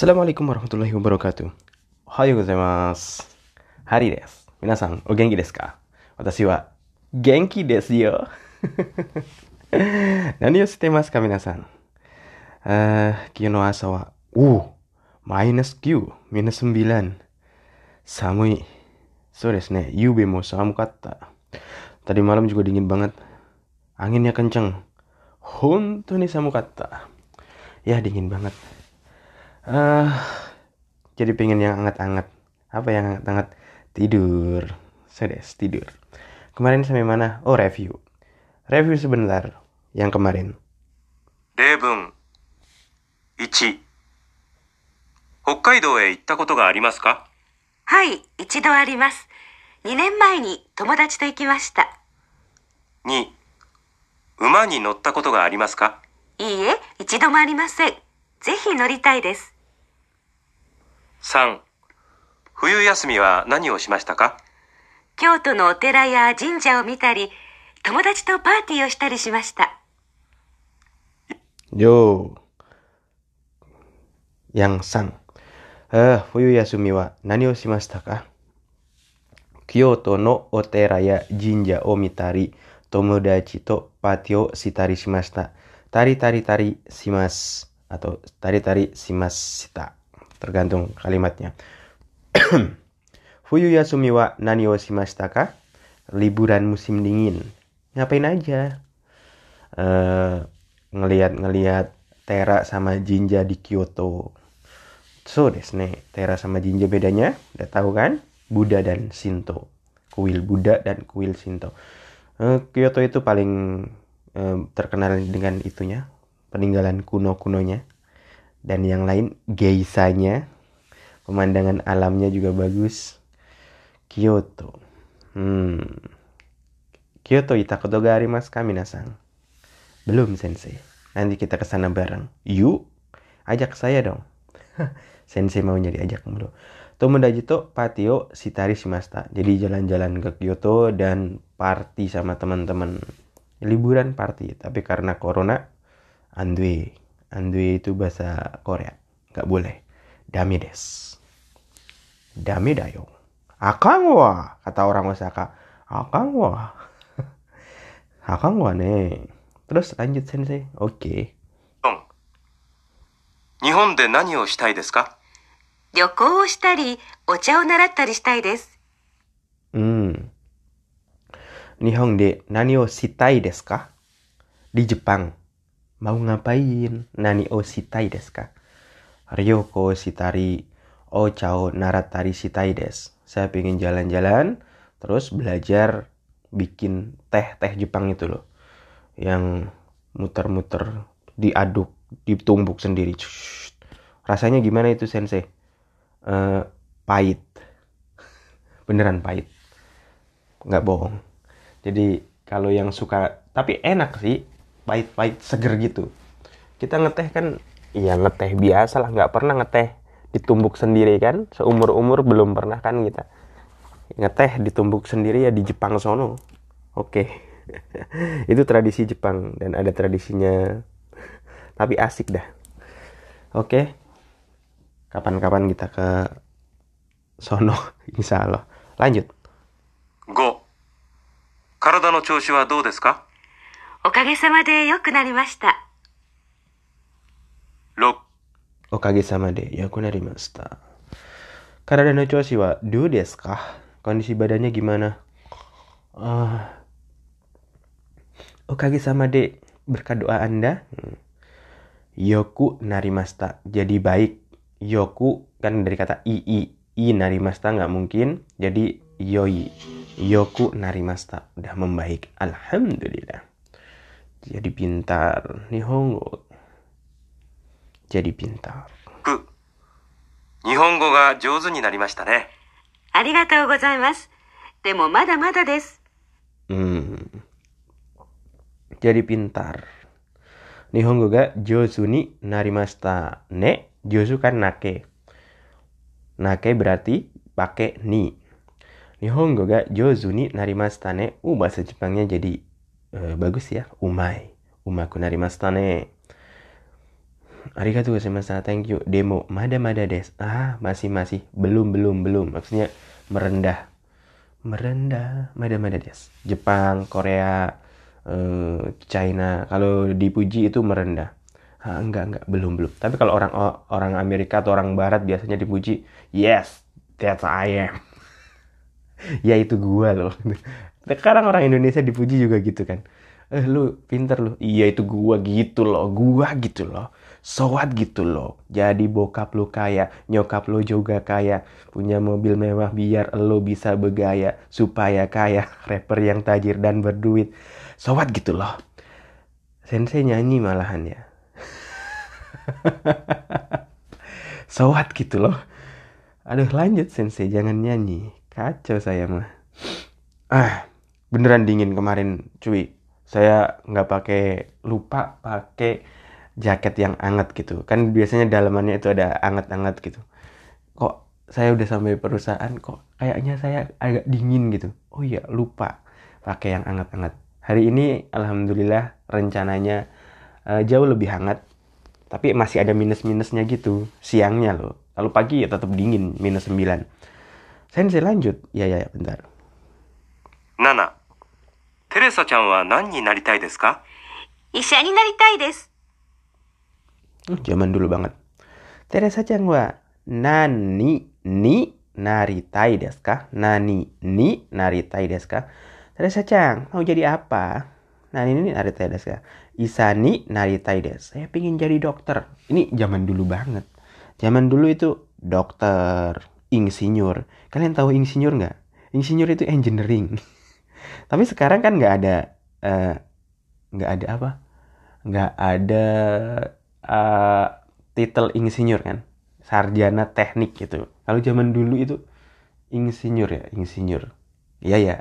Assalamualaikum warahmatullahi wabarakatuh. Ohayo gozaimasu. Hari desu. Minasan, o genki desu ka? Watashi wa genki desu yo. Nani o shite masu ka minasan? Uh, kiyo no asa wa, uh, minus Q, minus 9. Samui. So desu ne, yube mo samukatta. Tadi malam juga dingin banget. Anginnya kenceng. Honto ni samukatta. Ya dingin banget. Uh, jadi pengen yang hangat-hangat. Apa yang hangat-hangat? Tidur. Sedes, tidur. Kemarin sampai mana? Oh, review. Review sebentar. Yang kemarin. 例文1北海道へ行ったことがありますかはい、一度あります。2年前に友達と行きました。2馬に乗ったことがありますかいいえ、一度もありません。ぜひ乗りたいです。三冬休みは何をしましたか？京都のお寺や神社を見たり友達とパーティーをしたりしましたようやんさん、冬休みは何をしましたか？京都のお寺や神社を見たり友達とパーティーをしたりしました。たりたりたりします。あと、たりたりしました。Tergantung kalimatnya. Fuyu Yasumi wa nani o shimashita ka? Liburan musim dingin. Ngapain aja? Eh, ngeliat-ngeliat Tera sama Jinja di Kyoto. So desu ne, Tera sama Jinja bedanya, udah tahu kan? Buddha dan Shinto. Kuil Buddha dan kuil Shinto. Eh, Kyoto itu paling eh, terkenal dengan itunya, peninggalan kuno-kunonya. Dan yang lain geisanya, pemandangan alamnya juga bagus. Kyoto. Hmm. Kyoto itakoto ga arimasu ka minasan? Belum sensei. Nanti kita ke sana bareng. Yuk, ajak saya dong. sensei mau jadi ajak mulu. Tomodachi to patio shitari shimashita. Jadi jalan-jalan ke Kyoto dan party sama teman-teman. Liburan party, tapi karena corona andue. Andue itu bahasa Korea. Nggak boleh. Dame des. Dame dayo. Akang wa, kata orang Osaka. Akang wa. Akang wa ne. Terus lanjut sensei. Oke. 4日本で何をしたいですか旅行をしたり、お茶を習ったりしたいです。 Hmm. Nihon de nani o shitai desu ka? Di Jepang. Mau ngapain? Nani o shitai desu ka? Ryoko shitari ocha o naratari shitai desu. Saya pengen jalan-jalan terus belajar bikin teh-teh Jepang itu loh. Yang muter-muter diaduk, ditumbuk sendiri. Cus. Rasanya gimana itu sensei? Eh, pahit. Beneran pahit. Nggak bohong. Jadi kalau yang suka, tapi enak sih, pahit-pahit seger gitu. Kita ngeteh kan, iya ngeteh biasa lah, nggak pernah ngeteh ditumbuk sendiri kan. Seumur-umur belum pernah kan kita. Ngeteh ditumbuk sendiri ya di Jepang sono. Oke. Itu tradisi Jepang dan ada tradisinya. Tapi asik dah. Oke. Kapan-kapan kita ke sono, insya Allah. Lanjut. 5体の調子はどうですか おかげさまで良くなりました。 6 Okage sama de, yaku narimashita. Karada no choshi wa do desu ka? Kondisi badannya gimana? Ah. Okage sama de, berkat doa Anda. Hmm. Yoku narimashita, jadi baik. Yoku kan dari kata i i i narimashita nggak mungkin, jadi yoi. Yoku narimashita, udah membaik. Alhamdulillah. Jadi pintar. Nihongo. Jadi pintar. Ku. Nihongo ga jouzu ni narimashita ne. Arigatou gozaimasu. Demo mada mada desu. Hmm. Jadi pintar. Nihongo ga jouzu ni narimashita ne. Jouzu kan nake. Nake berarti pakai ni. Nihongo ga jouzu ni narimashita ne. Uh, bahasa jadi eh, bagus ya. Umai. Umaku narimashita ne. Arigatou gozaimashita, thank you. Demo, mada mada des. Ah, masih masih, belum belum belum. Maksudnya merendah, merendah, mada mada des. Jepang, Korea, eh, China. Kalau dipuji itu merendah. Ah, enggak enggak, belum belum. Tapi kalau orang orang Amerika atau orang Barat biasanya dipuji, yes, that's I am. ya itu gua loh. Sekarang orang Indonesia dipuji juga gitu kan. Eh lu pinter lu. Iya itu gua gitu loh, gua gitu loh so what gitu loh. Jadi bokap lo kaya, nyokap lo juga kaya, punya mobil mewah biar lo bisa bergaya, supaya kaya, rapper yang tajir dan berduit. So what gitu loh. Sensei nyanyi malahan ya. so what gitu loh. Aduh lanjut sensei jangan nyanyi. Kacau saya mah. Ah, beneran dingin kemarin cuy. Saya nggak pakai lupa pakai jaket yang anget gitu. Kan biasanya dalamannya itu ada anget-anget gitu. Kok saya udah sampai perusahaan kok kayaknya saya agak dingin gitu. Oh iya lupa pakai yang anget-anget. Hari ini alhamdulillah rencananya uh, jauh lebih hangat. Tapi masih ada minus-minusnya gitu siangnya loh. Kalau pagi ya tetap dingin minus 9 saya lanjut. Ya, ya bentar. Nana テレサちゃんは何になりたいですか医者になりたいです。 Zaman dulu banget. Teresa chan wa nani ni naritai desu ka? Nani ni naritai desu ka? Teresa chan, mau jadi apa? Nani ni naritai desu ka? Isani naritai desu. Saya pengen jadi dokter. Ini zaman dulu banget. Zaman dulu itu dokter, insinyur. Kalian tahu insinyur nggak? Insinyur itu engineering. Tapi sekarang kan nggak ada eh, nggak uh, ada apa? Nggak ada uh, titel insinyur kan? Sarjana teknik gitu. Kalau zaman dulu itu insinyur ya insinyur. Iya ya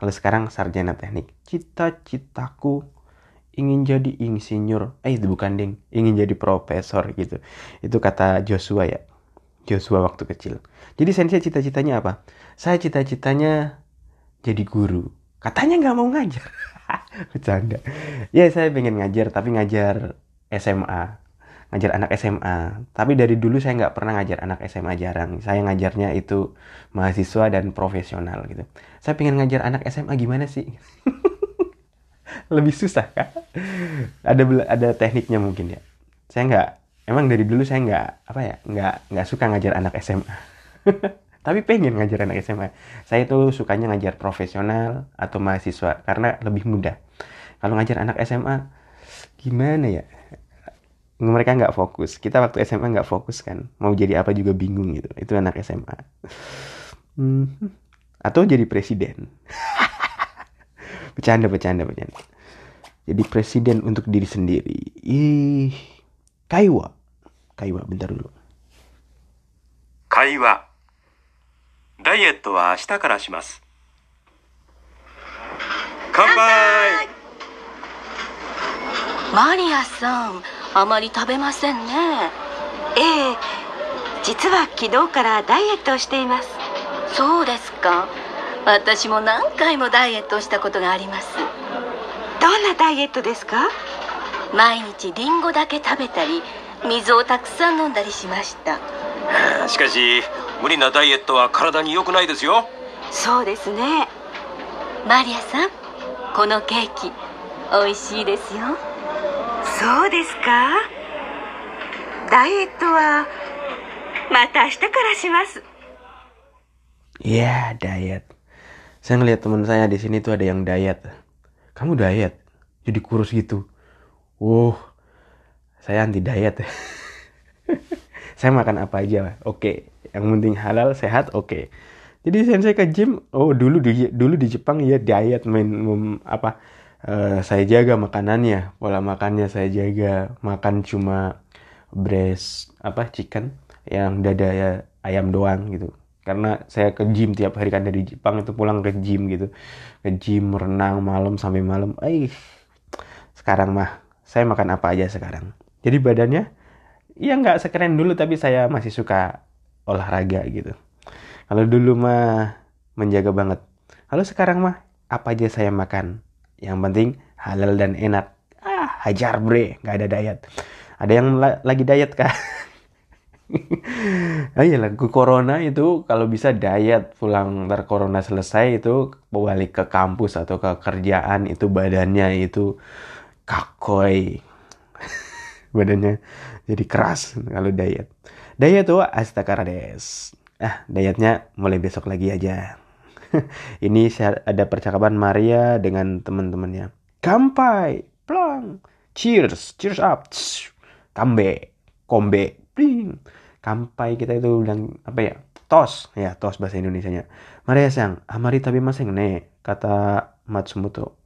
kalau sekarang sarjana teknik. Cita-citaku ingin jadi insinyur. Eh itu bukan ding. Ingin jadi profesor gitu. Itu kata Joshua ya. Joshua waktu kecil. Jadi sensei cita-citanya apa? Saya cita-citanya jadi guru katanya nggak mau ngajar. Bercanda. Ya saya pengen ngajar tapi ngajar SMA ngajar anak SMA tapi dari dulu saya nggak pernah ngajar anak SMA jarang. Saya ngajarnya itu mahasiswa dan profesional gitu. Saya pengen ngajar anak SMA gimana sih? Lebih susah kan ada ada tekniknya mungkin ya. Saya nggak emang dari dulu saya nggak apa ya nggak nggak suka ngajar anak SMA tapi pengen ngajar anak SMA saya tuh sukanya ngajar profesional atau mahasiswa karena lebih mudah. Kalau ngajar anak SMA gimana ya? Mereka nggak fokus. Kita waktu SMA nggak fokus kan. Mau jadi apa juga bingung gitu. Itu anak SMA hmm. atau jadi presiden. Bercanda bercanda bercanda. Jadi presiden untuk diri sendiri. Ih kaiwa. Kaiwa bentar dulu. 会話ダイエットは明日からします。乾杯。マリアさんあまり食べませんね。ええ実は昨日からダイエットをしています。そうですか。私も何回もダイエットをしたことがあります。どんなダイエットですか？毎日リンゴだけ食べたり水をたくさん飲んだりしました。しかし無理なダイエットは体に良くないですよそうですねマリアさんこのケーキ美味しいですよそうですかダイエットはまた明日からします Ya, diet. Saya ngeliat teman saya di sini tuh ada yang diet. Kamu diet? Jadi kurus gitu. Wow, saya anti diet ya. saya makan apa aja, oke. Yang penting halal, sehat, oke. Jadi saya ke gym, oh dulu di dulu di Jepang ya diet main apa? Uh, saya jaga makanannya, pola makannya saya jaga. Makan cuma breast apa chicken yang dada ya ayam doang gitu karena saya ke gym tiap hari kan dari Jepang itu pulang ke gym gitu ke gym renang malam sampai malam eh sekarang mah saya makan apa aja sekarang jadi badannya ya nggak sekeren dulu tapi saya masih suka olahraga gitu. Kalau dulu mah menjaga banget. Kalau sekarang mah apa aja saya makan? Yang penting halal dan enak. Ah hajar bre. Nggak ada diet. Ada yang la- lagi diet kah? oh iya lah, corona itu kalau bisa diet pulang ntar corona selesai itu balik ke kampus atau ke kerjaan itu badannya itu kakoy. Badannya jadi keras kalau diet diet tuh astakara des ah dietnya mulai besok lagi aja. Ini ada percakapan Maria dengan teman-temannya. Kampai plong cheers cheers up. Kambe kombe pling. Kampai kita itu bilang apa ya? Tos. Ya tos bahasa Indonesia nya Maria sang amari tabi maseng ne kata Matsumoto.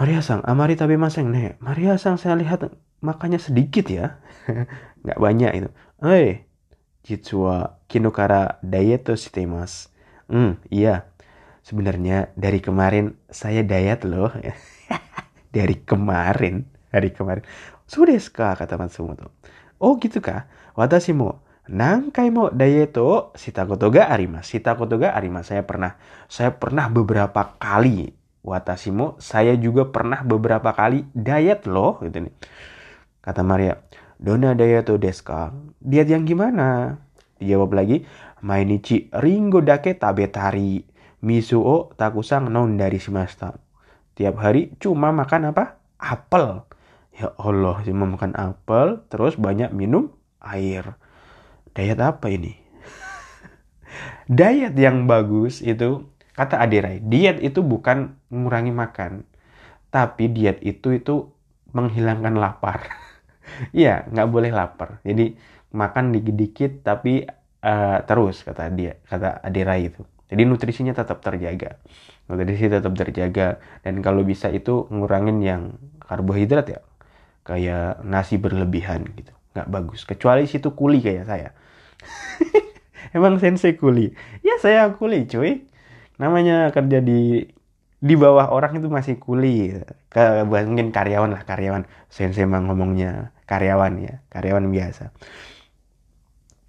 Maria sang amari tabi maseng ne. Maria sang saya lihat makanya sedikit ya. Nggak banyak itu Oi, jitsu wa kinukara dieto sitemas. Hmm, iya. Sebenarnya dari kemarin saya diet loh. dari kemarin, dari kemarin. Sudah ska kata Matsumo tuh. Oh gitu kah? Watashi mo nangkai mo daieto shitakoto ga arimas. Shitakoto ga arimas. Saya pernah, saya pernah beberapa kali watashi mo. Saya juga pernah beberapa kali diet loh. Gitu nih. Kata Maria. Dona diet desu ka? Diet yang gimana? Dijawab lagi, Mainichi ringo dake tabetari. Miso o takusang non dari shimashita. Tiap hari cuma makan apa? Apel. Ya Allah, cuma makan apel, terus banyak minum air. Diet apa ini? diet yang bagus itu kata Adirai, diet itu bukan mengurangi makan, tapi diet itu itu menghilangkan lapar. Iya, nggak boleh lapar. Jadi makan dikit-dikit tapi uh, terus kata dia, kata Adirai itu. Jadi nutrisinya tetap terjaga. Nutrisi tetap terjaga. Dan kalau bisa itu ngurangin yang karbohidrat ya. Kayak nasi berlebihan gitu. Nggak bagus. Kecuali situ kuli kayak saya. Emang sensei kuli? Ya saya kuli cuy. Namanya kerja di di bawah orang itu masih kuli. Ke mungkin karyawan lah karyawan. Sensei emang ngomongnya karyawan ya karyawan biasa.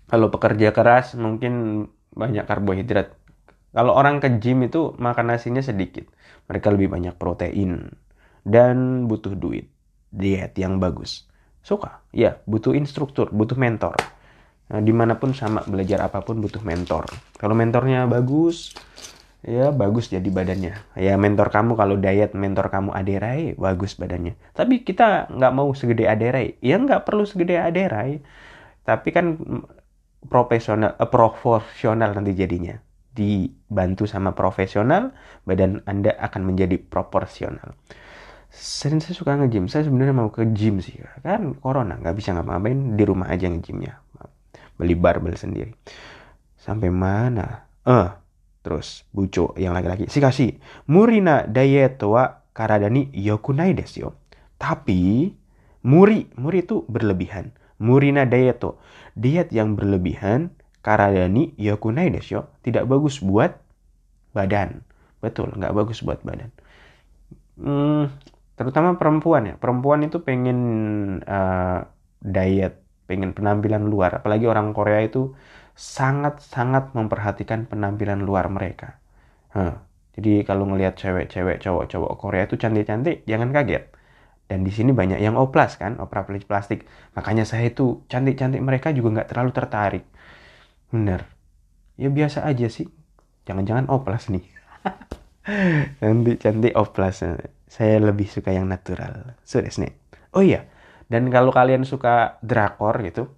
Kalau pekerja keras mungkin banyak karbohidrat. Kalau orang ke gym itu makan nasinya sedikit. Mereka lebih banyak protein dan butuh duit. Diet yang bagus. Suka? Ya butuh instruktur butuh mentor. Nah, di mana pun sama belajar apa pun butuh mentor. Kalau mentornya bagus ya bagus jadi badannya. Ya mentor kamu kalau diet mentor kamu aderai bagus badannya. Tapi kita nggak mau segede aderai. Ya nggak perlu segede aderai. Tapi kan profesional eh, proporsional nanti jadinya. Dibantu sama profesional badan anda akan menjadi proporsional. Sering saya suka nge-gym. Saya sebenarnya mau ke gym sih kan corona nggak bisa ngapa-ngapain. Di rumah aja nge-gymnya. Beli barbel sendiri. Sampai mana? Eh terus buco yang laki-laki. Si kasih murina diet wa karadani yokunai desu yo. Tapi muri muri itu berlebihan. Murina dieto diet yang berlebihan karadani yokunai desu yo tidak bagus buat badan. Betul nggak bagus buat badan. Hmm, terutama perempuan ya. Perempuan itu pengen uh, diet pengen penampilan luar. Apalagi orang Korea itu sangat sangat memperhatikan penampilan luar mereka. Huh. jadi kalau ngelihat cewek-cewek cowok-cowok Korea itu cantik-cantik jangan kaget. Dan di sini banyak yang oplas kan opera plastik makanya saya itu cantik-cantik mereka juga nggak terlalu tertarik. Bener. Ya biasa aja sih. Jangan-jangan oplas nih. Cantik-cantik oplas. Saya lebih suka yang natural. So nih. Oh iya, dan kalau kalian suka drakor gitu,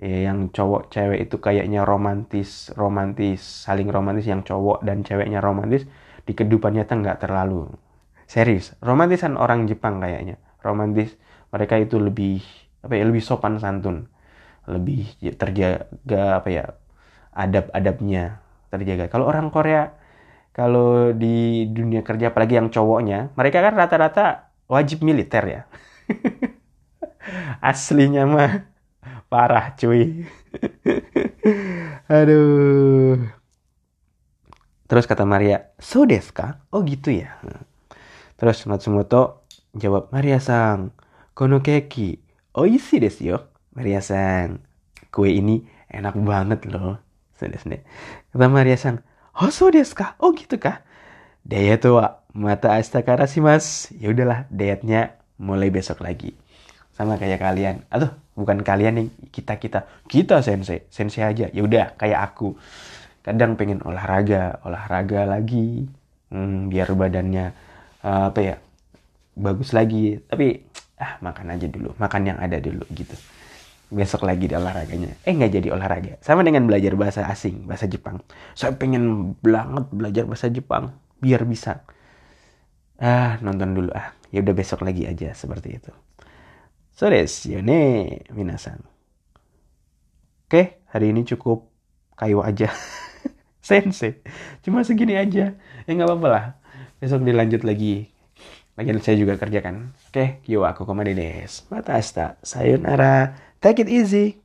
ya, yang cowok cewek itu kayaknya romantis, romantis, saling romantis yang cowok dan ceweknya romantis, di kehidupan nyata nggak terlalu. Serius, romantisan orang Jepang kayaknya. Romantis mereka itu lebih apa ya, lebih sopan santun. Lebih terjaga apa ya, adab-adabnya terjaga. Kalau orang Korea kalau di dunia kerja apalagi yang cowoknya mereka kan rata-rata wajib militer ya aslinya mah parah cuy aduh terus kata Maria so deska oh gitu ya terus Matsumoto jawab Maria sang kono keki oishi desu yo Maria sang kue ini enak banget loh kata Maria sang Oh, so desu ka? Oh gitu kah? Diet wa mata asta mas. Ya udahlah, dietnya mulai besok lagi. Sama kayak kalian. Aduh bukan kalian nih kita kita. Kita sensei. Sensei aja. Ya udah kayak aku. Kadang pengen olahraga olahraga lagi. Hmm, biar badannya uh, apa ya bagus lagi. Tapi ah makan aja dulu. Makan yang ada dulu gitu. Besok lagi di olahraganya. Eh nggak jadi olahraga. Sama dengan belajar bahasa asing bahasa Jepang. Saya pengen banget belajar bahasa Jepang biar bisa. Ah nonton dulu. Ah ya udah besok lagi aja seperti itu so desu yone minasan oke hari ini cukup kayu aja sensei cuma segini aja ya nggak apa-apa lah besok dilanjut lagi Lagian saya juga kerjakan. Oke, yo aku komade des. Mata asta. Sayonara. Take it easy.